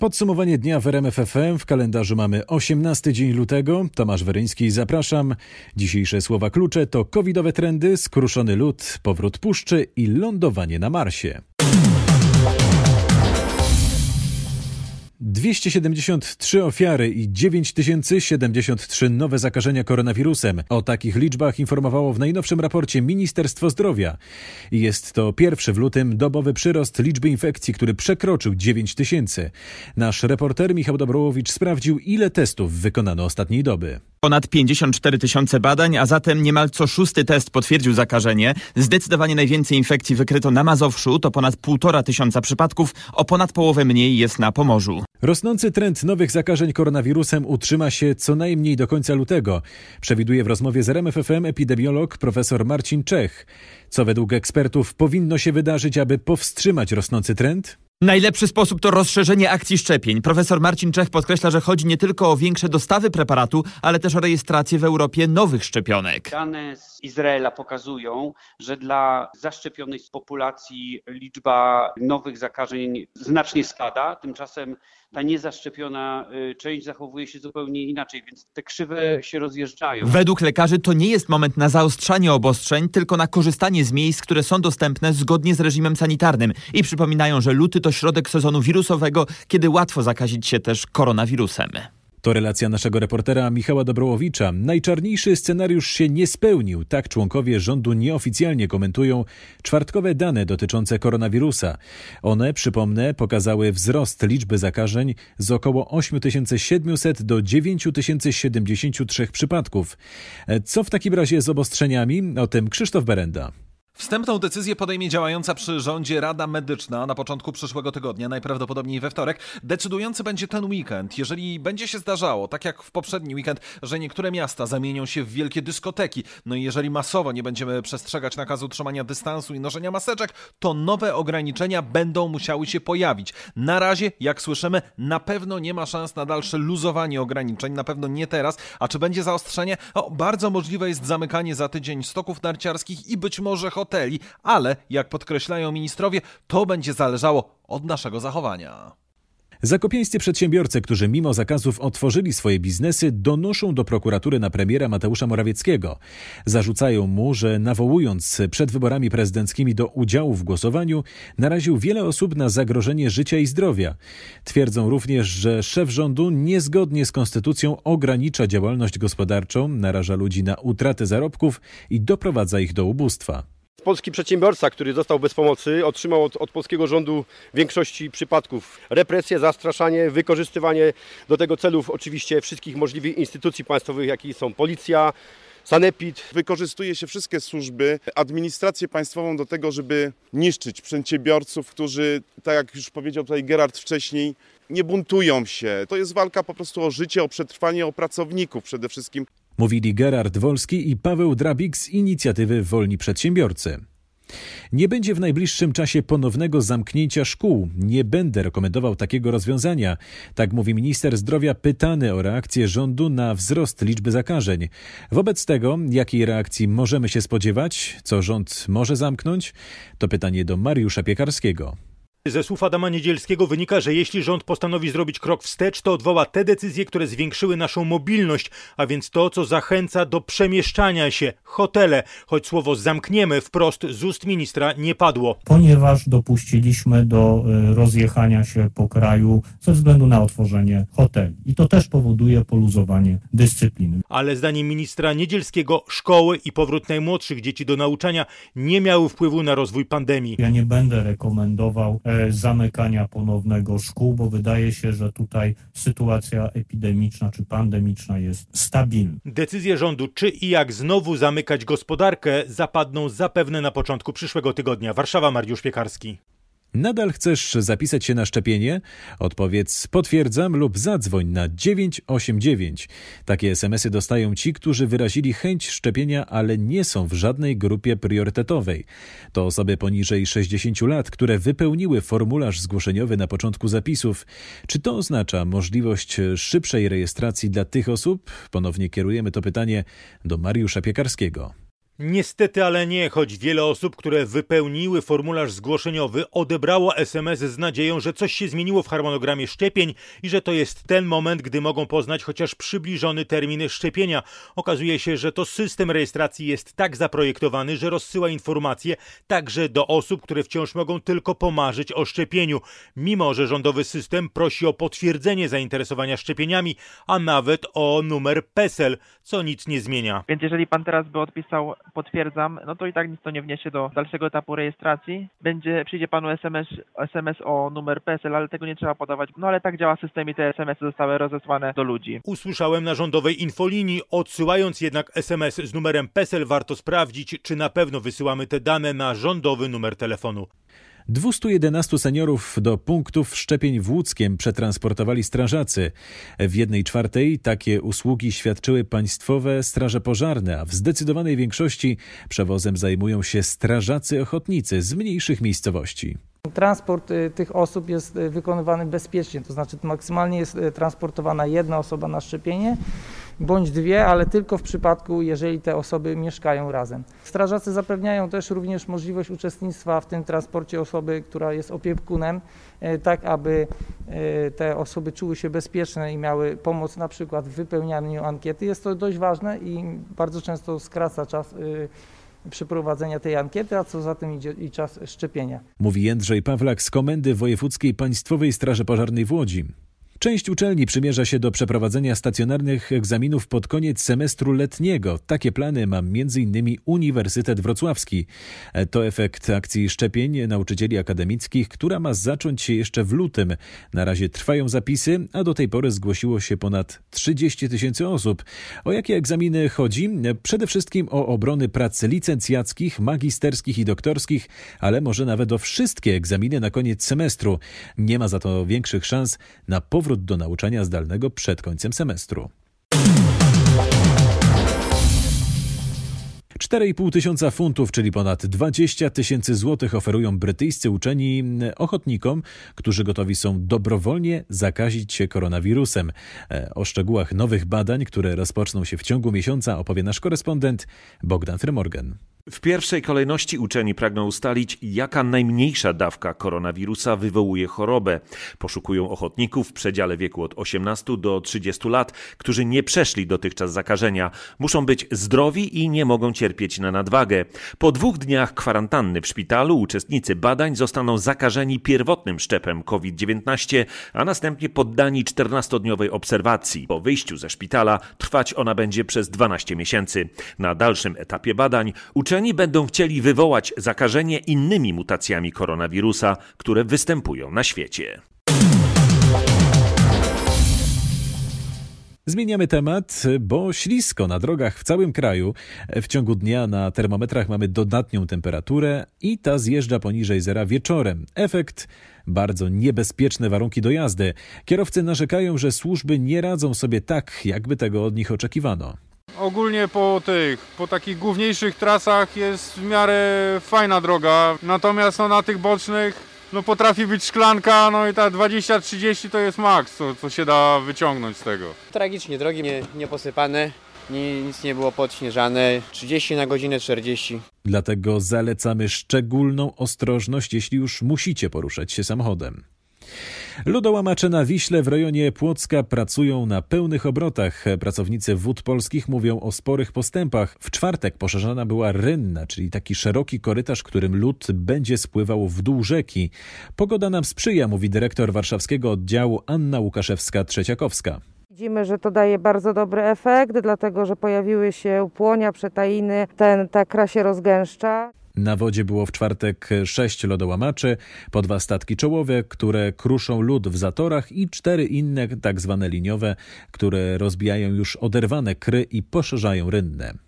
Podsumowanie dnia w RMF FM. W kalendarzu mamy 18 dzień lutego. Tomasz Weryński, zapraszam. Dzisiejsze słowa klucze to covidowe trendy, skruszony lód, powrót puszczy i lądowanie na Marsie. 273 ofiary i 9073 nowe zakażenia koronawirusem. O takich liczbach informowało w najnowszym raporcie Ministerstwo Zdrowia. Jest to pierwszy w lutym dobowy przyrost liczby infekcji, który przekroczył 9000. Nasz reporter Michał Dobrołowicz sprawdził, ile testów wykonano ostatniej doby. Ponad 54 tysiące badań, a zatem niemal co szósty test potwierdził zakażenie. Zdecydowanie najwięcej infekcji wykryto na Mazowszu, to ponad półtora tysiąca przypadków, o ponad połowę mniej jest na Pomorzu. Rosnący trend nowych zakażeń koronawirusem utrzyma się co najmniej do końca lutego, przewiduje w rozmowie z RMFFM epidemiolog profesor Marcin Czech. Co według ekspertów powinno się wydarzyć, aby powstrzymać rosnący trend? Najlepszy sposób to rozszerzenie akcji szczepień. Profesor Marcin Czech podkreśla, że chodzi nie tylko o większe dostawy preparatu, ale też o rejestrację w Europie nowych szczepionek. Dane z Izraela pokazują, że dla zaszczepionej populacji liczba nowych zakażeń znacznie spada, tymczasem ta niezaszczepiona y, część zachowuje się zupełnie inaczej, więc te krzywe się rozjeżdżają. Według lekarzy to nie jest moment na zaostrzanie obostrzeń, tylko na korzystanie z miejsc, które są dostępne zgodnie z reżimem sanitarnym. I przypominają, że luty to środek sezonu wirusowego, kiedy łatwo zakazić się też koronawirusem. To relacja naszego reportera Michała Dobrołowicza. Najczarniejszy scenariusz się nie spełnił. Tak członkowie rządu nieoficjalnie komentują czwartkowe dane dotyczące koronawirusa. One, przypomnę, pokazały wzrost liczby zakażeń z około 8700 do 9073 przypadków. Co w takim razie z obostrzeniami? O tym Krzysztof Berenda. Wstępną decyzję podejmie działająca przy rządzie Rada Medyczna na początku przyszłego tygodnia, najprawdopodobniej we wtorek. Decydujący będzie ten weekend. Jeżeli będzie się zdarzało, tak jak w poprzedni weekend, że niektóre miasta zamienią się w wielkie dyskoteki, no i jeżeli masowo nie będziemy przestrzegać nakazu trzymania dystansu i noszenia maseczek, to nowe ograniczenia będą musiały się pojawić. Na razie, jak słyszymy, na pewno nie ma szans na dalsze luzowanie ograniczeń, na pewno nie teraz. A czy będzie zaostrzenie? O, bardzo możliwe jest zamykanie za tydzień stoków narciarskich i być może hoteli hoteli, ale jak podkreślają ministrowie, to będzie zależało od naszego zachowania. Zakopiańscy przedsiębiorcy, którzy mimo zakazów otworzyli swoje biznesy, donoszą do prokuratury na premiera Mateusza Morawieckiego. Zarzucają mu, że nawołując przed wyborami prezydenckimi do udziału w głosowaniu, naraził wiele osób na zagrożenie życia i zdrowia. Twierdzą również, że szef rządu niezgodnie z konstytucją ogranicza działalność gospodarczą, naraża ludzi na utratę zarobków i doprowadza ich do ubóstwa polski przedsiębiorca, który został bez pomocy, otrzymał od, od, polskiego rządu większości przypadków represje, zastraszanie, wykorzystywanie do tego celów oczywiście wszystkich możliwych instytucji państwowych, jakimi są policja, Sanepid. Wykorzystuje się wszystkie służby, administrację państwową do tego, żeby niszczyć przedsiębiorców, którzy, tak jak już powiedział tutaj Gerard wcześniej, nie buntują się. To jest walka po prostu o życie, o przetrwanie, o pracowników przede wszystkim. Mówili Gerard Wolski i Paweł Drabik z inicjatywy Wolni Przedsiębiorcy. Nie będzie w najbliższym czasie ponownego zamknięcia szkół. Nie będę rekomendował takiego rozwiązania. Tak mówi minister zdrowia pytany o reakcję rządu na wzrost liczby zakażeń. Wobec tego, jakiej reakcji możemy się spodziewać? Co rząd może zamknąć? To pytanie do Mariusza Piekarskiego. Ze słów Adama Niedzielskiego wynika, że jeśli rząd postanowi zrobić krok wstecz, to odwoła te decyzje, które zwiększyły naszą mobilność, a więc to, co zachęca do przemieszczania się, hotele, choć słowo zamkniemy wprost z ust ministra nie padło. Ponieważ dopuściliśmy do e, rozjechania się po kraju ze względu na otworzenie hoteli. I to też powoduje poluzowanie dyscypliny. Ale zdaniem ministra Niedzielskiego szkoły i powrót najmłodszych dzieci do nauczania nie miały wpływu na rozwój pandemii. Ja nie będę rekomendował e, zamykania ponownego szkół, bo wydaje się, że tutaj sytuacja epidemiczna czy pandemiczna jest stabilna. Decyzje rządu, czy i jak znowu zamykać gospodarkę, zapadną zapewne na początku przyszłego tygodnia. Warszawa, Mariusz Piekarski. Nadal chcesz zapisać się na szczepienie? Odpowiedz potwierdzam lub zadzwoń na 989. Takie SMSy dostają ci, którzy wyrazili chęć szczepienia, ale nie są w żadnej grupie priorytetowej. To osoby poniżej 60 lat, które wypełniły formularz zgłoszeniowy na początku zapisów. Czy to oznacza możliwość szybszej rejestracji dla tych osób? Ponownie kierujemy to pytanie do Mariusza Piekarskiego. Niestety, ale nie, choć wiele osób, które wypełniły formularz zgłoszeniowy, odebrało SMS z nadzieją, że coś się zmieniło w harmonogramie szczepień i że to jest ten moment, gdy mogą poznać chociaż przybliżony termin szczepienia. Okazuje się, że to system rejestracji jest tak zaprojektowany, że rozsyła informacje także do osób, które wciąż mogą tylko pomarzyć o szczepieniu, mimo że rządowy system prosi o potwierdzenie zainteresowania szczepieniami, a nawet o numer PESEL, co nic nie zmienia. Więc jeżeli pan teraz by odpisał potwierdzam, no to i tak nic to nie wniesie do dalszego etapu rejestracji. Będzie, przyjdzie panu SMS, SMS o numer PESEL, ale tego nie trzeba podawać. No ale tak działa system i te SMS zostały rozesłane do ludzi. Usłyszałem na rządowej infolinii, odsyłając jednak SMS z numerem PESEL warto sprawdzić, czy na pewno wysyłamy te dane na rządowy numer telefonu. 211 seniorów do punktów szczepień w Łódzkiem przetransportowali strażacy. W jednej czwartej takie usługi świadczyły państwowe straże pożarne, a w zdecydowanej większości przewozem zajmują się strażacy ochotnicy z mniejszych miejscowości. Transport y, tych osób jest y, wykonywany bezpiecznie, to znaczy maksymalnie jest y, transportowana jedna osoba na szczepienie bądź dwie, ale tylko w przypadku, jeżeli te osoby mieszkają razem. Strażacy zapewniają też również możliwość uczestnictwa w tym transporcie osoby, która jest opiekunem, tak aby te osoby czuły się bezpieczne i miały pomoc na przykład w wypełnianiu ankiety. Jest to dość ważne i bardzo często skraca czas przeprowadzenia tej ankiety, a co za tym idzie i czas szczepienia. Mówi Jędrzej Pawlak z Komendy Wojewódzkiej Państwowej Straży Pożarnej w Łodzi. Część uczelni przymierza się do przeprowadzenia stacjonarnych egzaminów pod koniec semestru letniego. Takie plany ma m.in. Uniwersytet Wrocławski. To efekt akcji szczepień nauczycieli akademickich, która ma zacząć się jeszcze w lutym. Na razie trwają zapisy, a do tej pory zgłosiło się ponad 30 tysięcy osób. O jakie egzaminy chodzi? Przede wszystkim o obrony prac licencjackich, magisterskich i doktorskich, ale może nawet o wszystkie egzaminy na koniec semestru. Nie ma za to większych szans na powrót powrót do nauczania zdalnego przed końcem semestru. 4,5 tysiąca funtów, czyli ponad 20 tysięcy złotych oferują brytyjscy uczeni ochotnikom, którzy gotowi są dobrowolnie zakazić się koronawirusem. E, o szczegółach nowych badań, które rozpoczną się w ciągu miesiąca opowie nasz korespondent Bogdan Frymorgan. W pierwszej kolejności uczeni pragną ustalić, jaka najmniejsza dawka koronawirusa wywołuje chorobę. Poszukują ochotników w przedziale wieku od 18 do 30 lat, którzy nie przeszli dotychczas zakażenia. Muszą być zdrowi i nie mogą cierpieć na nadwagę. Po dwóch dniach kwarantanny w szpitalu uczestnicy badań zostaną zakażeni pierwotnym szczepem COVID-19, a następnie poddani 14-dniowej obserwacji. Po wyjściu ze szpitala trwać ona będzie przez 12 miesięcy. Na dalszym etapie badań uczeni Uczeni będą chcieli wywołać zakażenie innymi mutacjami koronawirusa, które występują na świecie. Zmieniamy temat, bo ślisko na drogach w całym kraju. W ciągu dnia na termometrach mamy dodatnią temperaturę i ta zjeżdża poniżej zera wieczorem. Efekt bardzo niebezpieczne warunki do jazdy. Kierowcy narzekają, że służby nie radzą sobie tak, jakby tego od nich oczekiwano. Ogólnie po tych, po takich główniejszych trasach jest w miarę fajna droga, natomiast no, na tych bocznych no, potrafi być szklanka, no i ta 20-30 to jest maks, co, co się da wyciągnąć z tego. Tragicznie, drogi nie, nieposypane, nic nie było podśnieżane, 30 na godzinę 40. Dlatego zalecamy szczególną ostrożność, jeśli już musicie poruszać się samochodem. Lodołamacze na Wiśle w rejonie Płocka pracują na pełnych obrotach. Pracownicy wód polskich mówią o sporych postępach. W czwartek poszerzana była rynna, czyli taki szeroki korytarz, którym lód będzie spływał w dół rzeki. Pogoda nam sprzyja, mówi dyrektor warszawskiego oddziału Anna Łukaszewska-Trzeciakowska. Widzimy, że to daje bardzo dobry efekt, dlatego że pojawiły się płonia, przetajiny, ten, ta kra się rozgęszcza. Na wodzie było w czwartek sześć lodołamaczy, po dwa statki czołowe, które kruszą lód w zatorach i cztery inne, tak zwane liniowe, które rozbijają już oderwane kry i poszerzają rynne.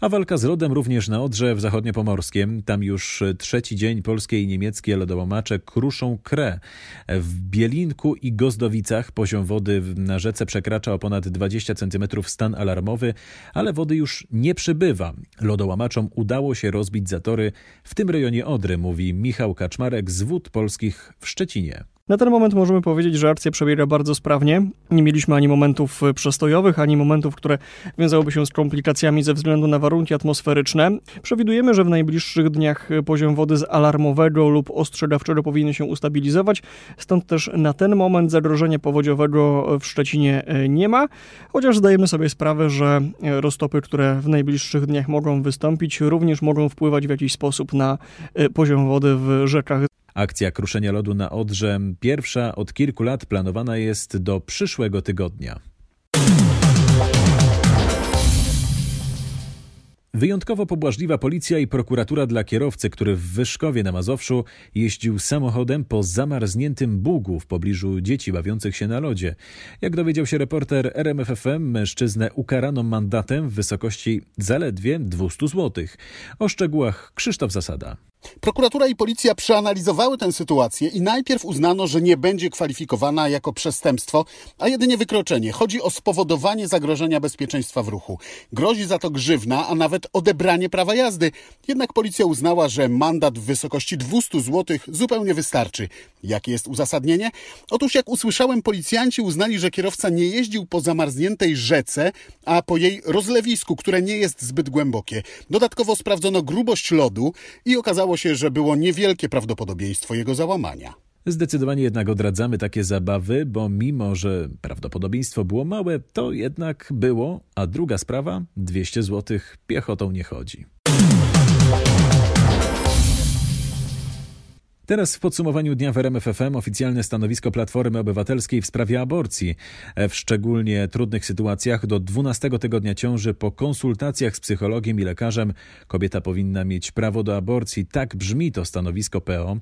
A walka z lodem również na Odrze w zachodniopomorskiem. Tam już trzeci dzień polskie i niemieckie lodołamacze kruszą krę. W Bielinku i Gozdowicach poziom wody na rzece przekracza o ponad 20 cm stan alarmowy, ale wody już nie przybywa. Lodołamaczom udało się rozbić zatory w tym rejonie Odry, mówi Michał Kaczmarek z Wód Polskich w Szczecinie. Na ten moment możemy powiedzieć, że akcja przebiega bardzo sprawnie. Nie mieliśmy ani momentów przestojowych, ani momentów, które wiązałyby się z komplikacjami ze względu na warunki atmosferyczne. Przewidujemy, że w najbliższych dniach poziom wody z alarmowego lub ostrzegawczego powinien się ustabilizować. Stąd też na ten moment zagrożenia powodziowego w Szczecinie nie ma, chociaż zdajemy sobie sprawę, że roztopy, które w najbliższych dniach mogą wystąpić, również mogą wpływać w jakiś sposób na poziom wody w rzekach. Akcja kruszenia lodu na Odrze, pierwsza od kilku lat, planowana jest do przyszłego tygodnia. Wyjątkowo pobłażliwa policja i prokuratura dla kierowcy, który w Wyszkowie na Mazowszu jeździł samochodem po zamarzniętym Bugu w pobliżu dzieci bawiących się na lodzie. Jak dowiedział się reporter RMFFM, mężczyznę ukarano mandatem w wysokości zaledwie 200 zł. O szczegółach Krzysztof Zasada. Prokuratura i policja przeanalizowały tę sytuację i najpierw uznano, że nie będzie kwalifikowana jako przestępstwo, a jedynie wykroczenie. Chodzi o spowodowanie zagrożenia bezpieczeństwa w ruchu. Grozi za to grzywna, a nawet odebranie prawa jazdy. Jednak policja uznała, że mandat w wysokości 200 zł zupełnie wystarczy. Jakie jest uzasadnienie? Otóż jak usłyszałem, policjanci uznali, że kierowca nie jeździł po zamarzniętej rzece, a po jej rozlewisku, które nie jest zbyt głębokie. Dodatkowo sprawdzono grubość lodu i okazało się, że było niewielkie prawdopodobieństwo jego załamania. Zdecydowanie jednak odradzamy takie zabawy, bo mimo, że prawdopodobieństwo było małe, to jednak było, a druga sprawa 200 zł piechotą nie chodzi. Teraz w podsumowaniu dnia w RMFFM oficjalne stanowisko Platformy Obywatelskiej w sprawie aborcji. W szczególnie trudnych sytuacjach do 12 tygodnia ciąży po konsultacjach z psychologiem i lekarzem kobieta powinna mieć prawo do aborcji. Tak brzmi to stanowisko PO.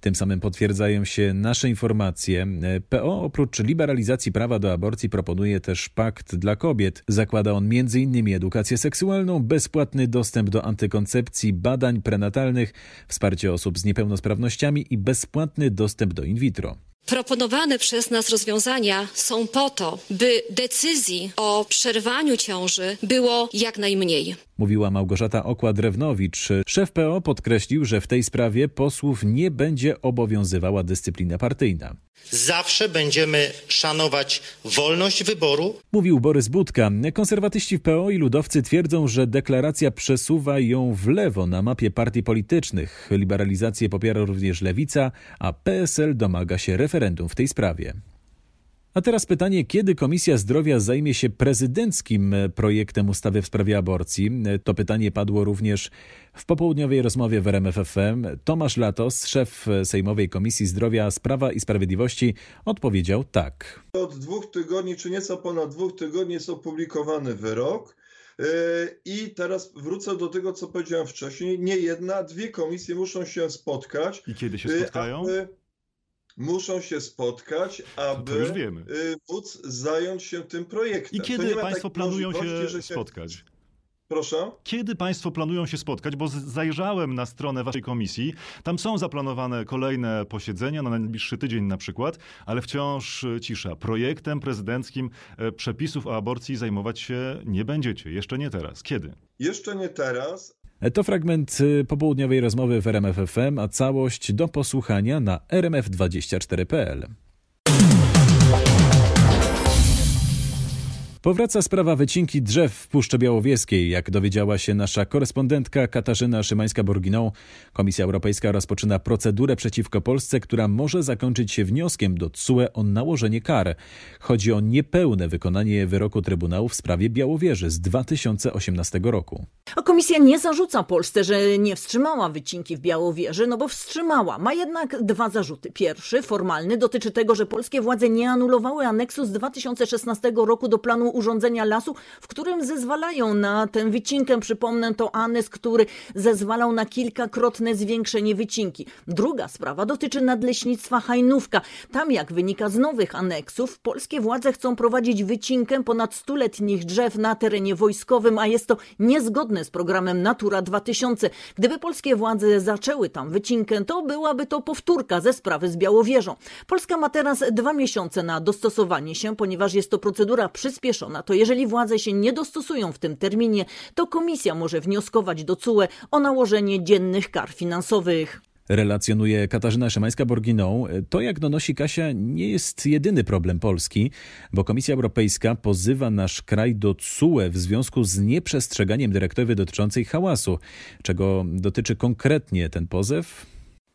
Tym samym potwierdzają się nasze informacje. PO oprócz liberalizacji prawa do aborcji proponuje też pakt dla kobiet. Zakłada on m.in. edukację seksualną, bezpłatny dostęp do antykoncepcji, badań prenatalnych, wsparcie osób z niepełnosprawnościami, i bezpłatny dostęp do in vitro. Proponowane przez nas rozwiązania są po to, by decyzji o przerwaniu ciąży było jak najmniej. Mówiła Małgorzata Okła-Drewnowicz. Szef PO podkreślił, że w tej sprawie posłów nie będzie obowiązywała dyscyplina partyjna. Zawsze będziemy szanować wolność wyboru. Mówił Borys Budka. Konserwatyści w PO i ludowcy twierdzą, że deklaracja przesuwa ją w lewo na mapie partii politycznych. Liberalizację popiera również Lewica, a PSL domaga się referendum w tej sprawie. A teraz pytanie, kiedy Komisja Zdrowia zajmie się prezydenckim projektem ustawy w sprawie aborcji? To pytanie padło również w popołudniowej rozmowie w RMFFM. Tomasz Latos, szef Sejmowej Komisji Zdrowia, Sprawa i Sprawiedliwości, odpowiedział tak. Od dwóch tygodni, czy nieco ponad dwóch tygodni jest opublikowany wyrok. I teraz wrócę do tego, co powiedziałem wcześniej. Nie jedna, dwie komisje muszą się spotkać. I kiedy się spotkają? Aby muszą się spotkać, aby wódz zająć się tym projektem. I kiedy Państwo planują się, się spotkać? Proszę? Kiedy Państwo planują się spotkać? Bo zajrzałem na stronę Waszej komisji. Tam są zaplanowane kolejne posiedzenia, na najbliższy tydzień na przykład, ale wciąż cisza. Projektem prezydenckim przepisów o aborcji zajmować się nie będziecie. Jeszcze nie teraz. Kiedy? Jeszcze nie teraz, to fragment popołudniowej rozmowy w RMFFM, a całość do posłuchania na rmf24.pl. Powraca sprawa wycinki drzew w Puszczy Białowieskiej. Jak dowiedziała się nasza korespondentka Katarzyna Szymańska-Borginą, Komisja Europejska rozpoczyna procedurę przeciwko Polsce, która może zakończyć się wnioskiem do TSUE o nałożenie kar. Chodzi o niepełne wykonanie wyroku Trybunału w sprawie Białowieży z 2018 roku. Komisja nie zarzuca Polsce, że nie wstrzymała wycinki w Białowieży, no bo wstrzymała. Ma jednak dwa zarzuty. Pierwszy, formalny, dotyczy tego, że polskie władze nie anulowały aneksu z 2016 roku do planu urządzenia lasu, w którym zezwalają na tę wycinkę. Przypomnę, to aneks, który zezwalał na kilkakrotne zwiększenie wycinki. Druga sprawa dotyczy nadleśnictwa Hajnówka. Tam, jak wynika z nowych aneksów, polskie władze chcą prowadzić wycinkę ponad stuletnich drzew na terenie wojskowym, a jest to niezgodne z programem Natura 2000. Gdyby polskie władze zaczęły tam wycinkę, to byłaby to powtórka ze sprawy z Białowieżą. Polska ma teraz dwa miesiące na dostosowanie się, ponieważ jest to procedura przyspieszona to jeżeli władze się nie dostosują w tym terminie, to komisja może wnioskować do CUE o nałożenie dziennych kar finansowych. Relacjonuje Katarzyna Szymańska-Borginą. To, jak donosi Kasia, nie jest jedyny problem Polski, bo Komisja Europejska pozywa nasz kraj do CUE w związku z nieprzestrzeganiem dyrektywy dotyczącej hałasu. Czego dotyczy konkretnie ten pozew?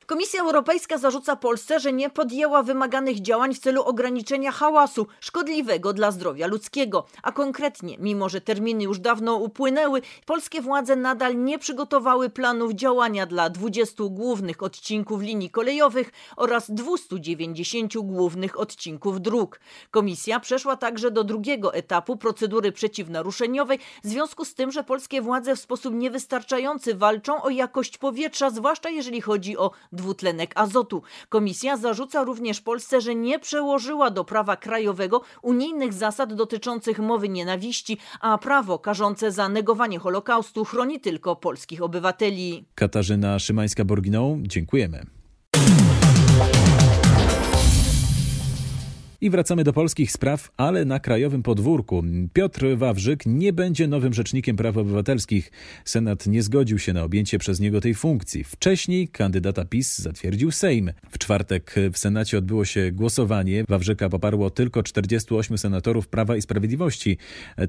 Komisja Europejska zarzuca Polsce, że nie podjęła wymaganych działań w celu ograniczenia hałasu szkodliwego dla zdrowia ludzkiego. A konkretnie, mimo że terminy już dawno upłynęły, polskie władze nadal nie przygotowały planów działania dla 20 głównych odcinków linii kolejowych oraz 290 głównych odcinków dróg. Komisja przeszła także do drugiego etapu procedury przeciwnaruszeniowej w związku z tym, że polskie władze w sposób niewystarczający walczą o jakość powietrza, zwłaszcza jeżeli chodzi o dwutlenek azotu. Komisja zarzuca również Polsce, że nie przełożyła do prawa krajowego unijnych zasad dotyczących mowy nienawiści, a prawo karzące za negowanie Holokaustu chroni tylko polskich obywateli. Katarzyna Szymańska-Borginą, dziękujemy. I wracamy do polskich spraw, ale na krajowym podwórku. Piotr Wawrzyk nie będzie nowym rzecznikiem praw obywatelskich. Senat nie zgodził się na objęcie przez niego tej funkcji. Wcześniej kandydata PiS zatwierdził Sejm. W czwartek w Senacie odbyło się głosowanie. Wawrzyka poparło tylko 48 senatorów Prawa i Sprawiedliwości.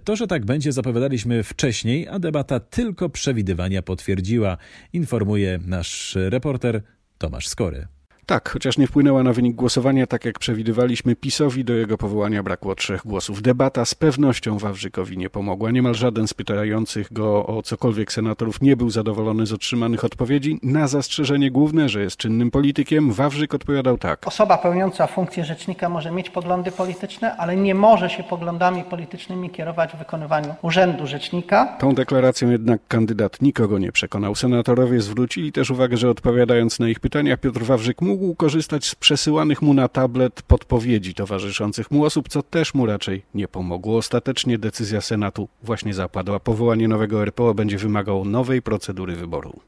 To, że tak będzie, zapowiadaliśmy wcześniej, a debata tylko przewidywania potwierdziła, informuje nasz reporter Tomasz Skory. Tak, chociaż nie wpłynęła na wynik głosowania, tak jak przewidywaliśmy, PiSowi do jego powołania brakło trzech głosów. Debata z pewnością Wawrzykowi nie pomogła. Niemal żaden z pytających go o cokolwiek senatorów nie był zadowolony z otrzymanych odpowiedzi. Na zastrzeżenie główne, że jest czynnym politykiem, Wawrzyk odpowiadał tak. Osoba pełniąca funkcję rzecznika może mieć poglądy polityczne, ale nie może się poglądami politycznymi kierować w wykonywaniu urzędu rzecznika. Tą deklaracją jednak kandydat nikogo nie przekonał. Senatorowie zwrócili też uwagę, że odpowiadając na ich pytania, Piotr Wawrzyk mógł mógł korzystać z przesyłanych mu na tablet podpowiedzi towarzyszących mu osób, co też mu raczej nie pomogło. Ostatecznie decyzja Senatu właśnie zapadła. Powołanie nowego RPO będzie wymagało nowej procedury wyboru.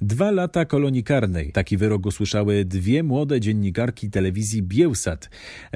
Dwa lata kolonii karnej. Taki wyrok usłyszały dwie młode dziennikarki telewizji Bielsat.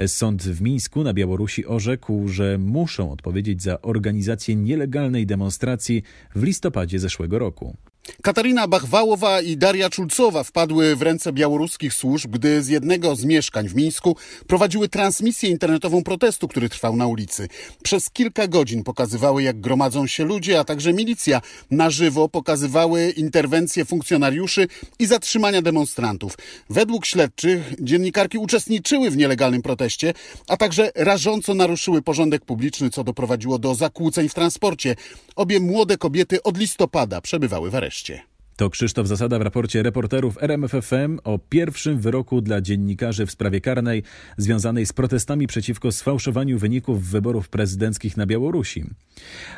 Sąd w Mińsku na Białorusi orzekł, że muszą odpowiedzieć za organizację nielegalnej demonstracji w listopadzie zeszłego roku. Katarina Bachwałowa i Daria Czulcowa wpadły w ręce białoruskich służb, gdy z jednego z mieszkań w Mińsku prowadziły transmisję internetową protestu, który trwał na ulicy. Przez kilka godzin pokazywały, jak gromadzą się ludzie, a także milicja na żywo pokazywały interwencje funkcjonariuszy i zatrzymania demonstrantów. Według śledczych dziennikarki uczestniczyły w nielegalnym proteście, a także rażąco naruszyły porządek publiczny, co doprowadziło do zakłóceń w transporcie. Obie młode kobiety od listopada przebywały w areszcie. nareszcie. To Krzysztof Zasada w raporcie reporterów RMFFM o pierwszym wyroku dla dziennikarzy w sprawie karnej związanej z protestami przeciwko sfałszowaniu wyników wyborów prezydenckich na Białorusi.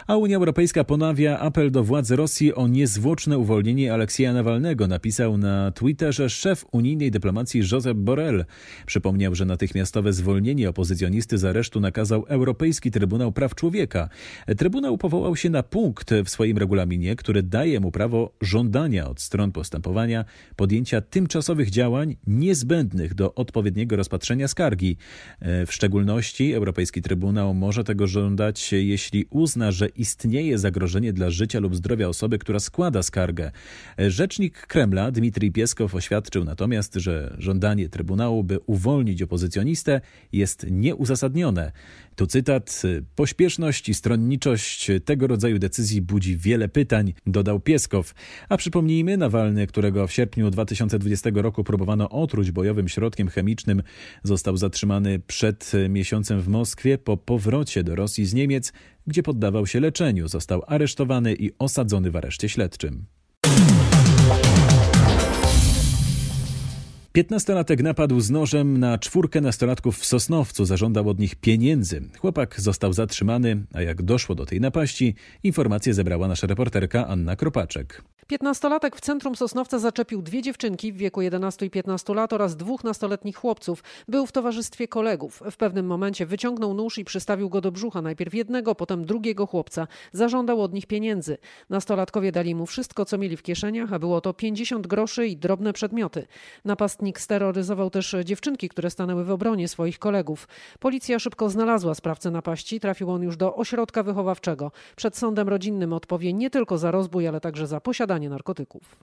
A Unia Europejska ponawia apel do władz Rosji o niezwłoczne uwolnienie Aleksieja Nawalnego, napisał na Twitterze szef unijnej dyplomacji Josep Borrell. Przypomniał, że natychmiastowe zwolnienie opozycjonisty z aresztu nakazał Europejski Trybunał Praw Człowieka. Trybunał powołał się na punkt w swoim regulaminie, który daje mu prawo żądania od stron postępowania podjęcia tymczasowych działań niezbędnych do odpowiedniego rozpatrzenia skargi. W szczególności Europejski Trybunał może tego żądać, jeśli uzna, że istnieje zagrożenie dla życia lub zdrowia osoby, która składa skargę. Rzecznik Kremla Dmitrij Pieskow oświadczył natomiast, że żądanie Trybunału, by uwolnić opozycjonistę, jest nieuzasadnione. Tu cytat: Pośpieszność i stronniczość tego rodzaju decyzji budzi wiele pytań, dodał Pieskow. A przypomnijmy, Nawalny, którego w sierpniu 2020 roku próbowano otruć bojowym środkiem chemicznym, został zatrzymany przed miesiącem w Moskwie po powrocie do Rosji z Niemiec, gdzie poddawał się leczeniu. Został aresztowany i osadzony w areszcie śledczym. Piętnastolatek napadł z nożem na czwórkę nastolatków w Sosnowcu, zażądał od nich pieniędzy. Chłopak został zatrzymany, a jak doszło do tej napaści, informacje zebrała nasza reporterka Anna Kropaczek. Piętnastolatek w centrum Sosnowca zaczepił dwie dziewczynki w wieku 11 i 15 lat oraz dwóch nastoletnich chłopców. Był w towarzystwie kolegów. W pewnym momencie wyciągnął nóż i przystawił go do brzucha najpierw jednego, potem drugiego chłopca. Zażądał od nich pieniędzy. Nastolatkowie dali mu wszystko, co mieli w kieszeniach, a było to 50 groszy i drobne przedmioty. Napastnik steroryzował też dziewczynki, które stanęły w obronie swoich kolegów. Policja szybko znalazła sprawcę napaści. Trafił on już do ośrodka wychowawczego. Przed sądem rodzinnym odpowie nie tylko za rozbój, ale także za posiadanie narkotyków.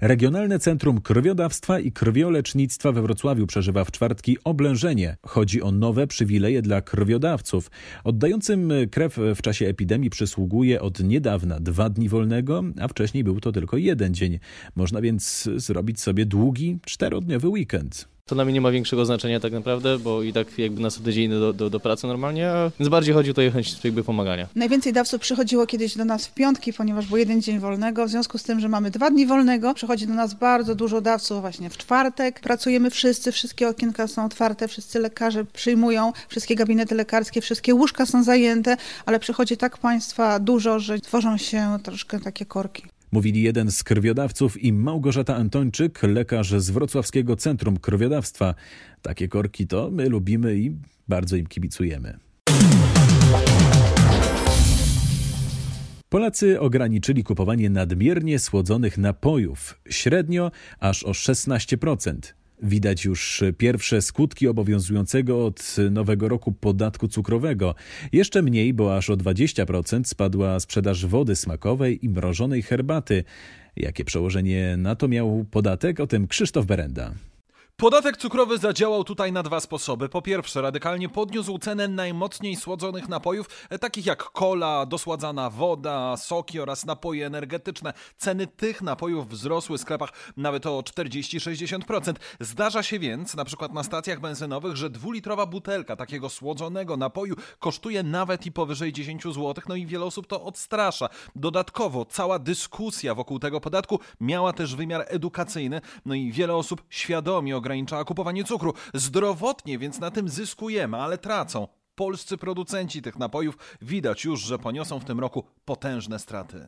Regionalne Centrum Krwiodawstwa i Krwiolecznictwa we Wrocławiu przeżywa w czwartki oblężenie. Chodzi o nowe przywileje dla krwiodawców. Oddającym krew w czasie epidemii przysługuje od niedawna dwa dni wolnego, a wcześniej był to tylko jeden dzień. Można więc zrobić sobie długi, czterodniowy weekend. To dla mnie nie ma większego znaczenia tak naprawdę, bo i tak jakby następny dzień do, do, do pracy normalnie, a więc bardziej chodzi tutaj o chęć jakby pomagania. Najwięcej dawców przychodziło kiedyś do nas w piątki, ponieważ był jeden dzień wolnego. W związku z tym, że mamy dwa dni wolnego, przychodzi do nas bardzo dużo dawców właśnie w czwartek. Pracujemy wszyscy, wszystkie okienka są otwarte, wszyscy lekarze przyjmują, wszystkie gabinety lekarskie, wszystkie łóżka są zajęte, ale przychodzi tak Państwa dużo, że tworzą się troszkę takie korki. Mówili jeden z krwiodawców i Małgorzata Antończyk, lekarz z Wrocławskiego Centrum Krwiodawstwa. Takie korki to my lubimy i bardzo im kibicujemy. Polacy ograniczyli kupowanie nadmiernie słodzonych napojów, średnio aż o 16%. Widać już pierwsze skutki obowiązującego od nowego roku podatku cukrowego. Jeszcze mniej, bo aż o 20% spadła sprzedaż wody smakowej i mrożonej herbaty. Jakie przełożenie na to miał podatek? O tym Krzysztof Berenda. Podatek cukrowy zadziałał tutaj na dwa sposoby. Po pierwsze, radykalnie podniósł cenę najmocniej słodzonych napojów, takich jak kola, dosładzana woda, soki oraz napoje energetyczne. Ceny tych napojów wzrosły w sklepach nawet o 40-60%. Zdarza się więc, na przykład na stacjach benzynowych, że dwulitrowa butelka takiego słodzonego napoju kosztuje nawet i powyżej 10 zł, no i wiele osób to odstrasza. Dodatkowo cała dyskusja wokół tego podatku miała też wymiar edukacyjny, no i wiele osób świadomie ograniczała kupowanie cukru. Zdrowotnie więc na tym zyskujemy, ale tracą. Polscy producenci tych napojów widać już, że poniosą w tym roku potężne straty.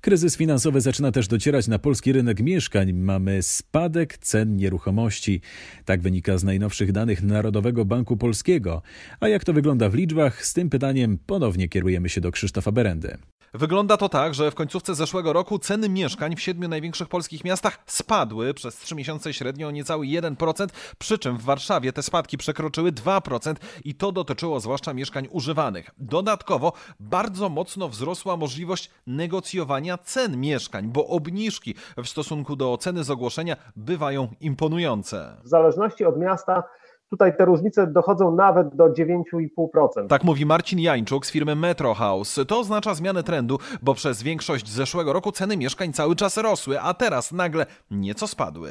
Kryzys finansowy zaczyna też docierać na polski rynek mieszkań. Mamy spadek cen nieruchomości. Tak wynika z najnowszych danych Narodowego Banku Polskiego. A jak to wygląda w liczbach? Z tym pytaniem ponownie kierujemy się do Krzysztofa Berendy. Wygląda to tak, że w końcówce zeszłego roku ceny mieszkań w siedmiu największych polskich miastach spadły przez trzy miesiące średnio o niecały 1%, przy czym w Warszawie te spadki przekroczyły 2% i to dotyczyło zwłaszcza mieszkań używanych. Dodatkowo bardzo mocno wzrosła możliwość negocjowania cen mieszkań, bo obniżki w stosunku do ceny z ogłoszenia bywają imponujące. W zależności od miasta Tutaj te różnice dochodzą nawet do 9,5%. Tak mówi Marcin Jańczuk z firmy Metro House. To oznacza zmianę trendu, bo przez większość zeszłego roku ceny mieszkań cały czas rosły, a teraz nagle nieco spadły.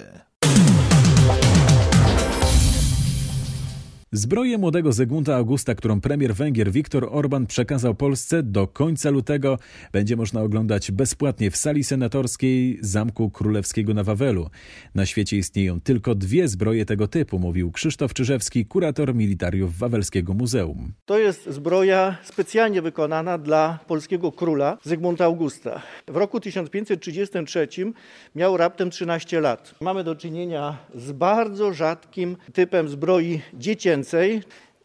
Zbroję młodego Zygmunta Augusta, którą premier Węgier Viktor Orban przekazał Polsce do końca lutego, będzie można oglądać bezpłatnie w sali senatorskiej Zamku Królewskiego na Wawelu. Na świecie istnieją tylko dwie zbroje tego typu, mówił Krzysztof Czyżewski, kurator militariów Wawelskiego Muzeum. To jest zbroja specjalnie wykonana dla polskiego króla Zygmunta Augusta. W roku 1533 miał raptem 13 lat. Mamy do czynienia z bardzo rzadkim typem zbroi dziecięcej,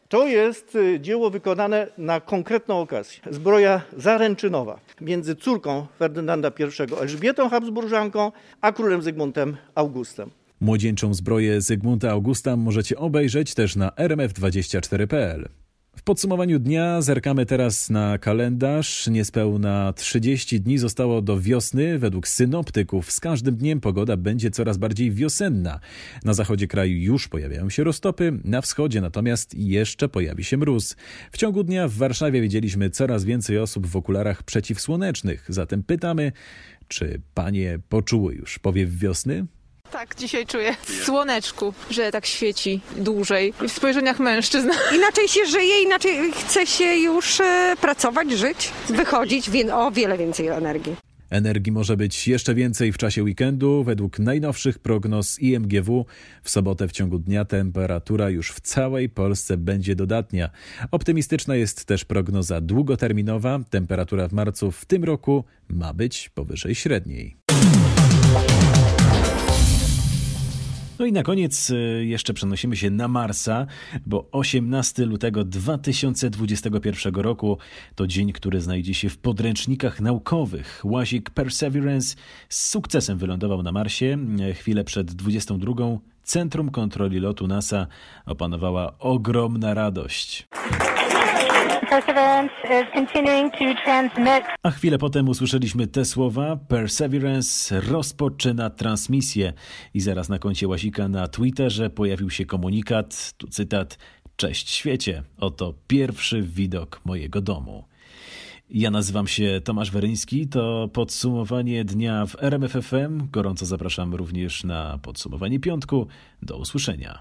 to jest y, dzieło wykonane na konkretną okazję. Zbroja zaręczynowa między córką Ferdynanda I Elżbietą Habsburżanką, a królem Zygmuntem Augustem. Młodzieńczą zbroję Zygmunta Augusta możecie obejrzeć też na rmf24.pl. W podsumowaniu dnia zerkamy teraz na kalendarz. Niespełna 30 dni zostało do wiosny. Według synoptyków z każdym dniem pogoda będzie coraz bardziej wiosenna. Na zachodzie kraju już pojawiają się roztopy, na wschodzie natomiast jeszcze pojawi się mróz. W ciągu dnia w Warszawie widzieliśmy coraz więcej osób w okularach przeciwsłonecznych. Zatem pytamy, czy panie poczuły już powiew wiosny? Tak, dzisiaj czuję w słoneczku, że tak świeci dłużej i w spojrzeniach mężczyzn. Inaczej się żyje, inaczej chce się już e, pracować, żyć, wychodzić, o wiele więcej energii. Energii może być jeszcze więcej w czasie weekendu. Według najnowszych prognoz IMGW w sobotę w ciągu dnia temperatura już w całej Polsce będzie dodatnia. Optymistyczna jest też prognoza długoterminowa. Temperatura w marcu w tym roku ma być powyżej średniej. No i na koniec y, jeszcze przenosimy się na Marsa, bo 18 lutego 2021 roku to dzień, który znajdzie się w podręcznikach naukowych. Łazik Perseverance z sukcesem wylądował na Marsie. Chwilę przed 22 Centrum Kontroli Lotu NASA opanowała ogromna radość. Perseverance is continuing to transmit. A chwilę potem usłyszeliśmy te słowa. Perseverance rozpoczyna transmisję. I zaraz na koncie Łazika na Twitterze pojawił się komunikat, tu cytat, Cześć świecie, oto pierwszy widok mojego domu. Ja nazywam się Tomasz Weryński, to podsumowanie dnia w RMFFM. Gorąco zapraszam również na podsumowanie piątku. Do usłyszenia.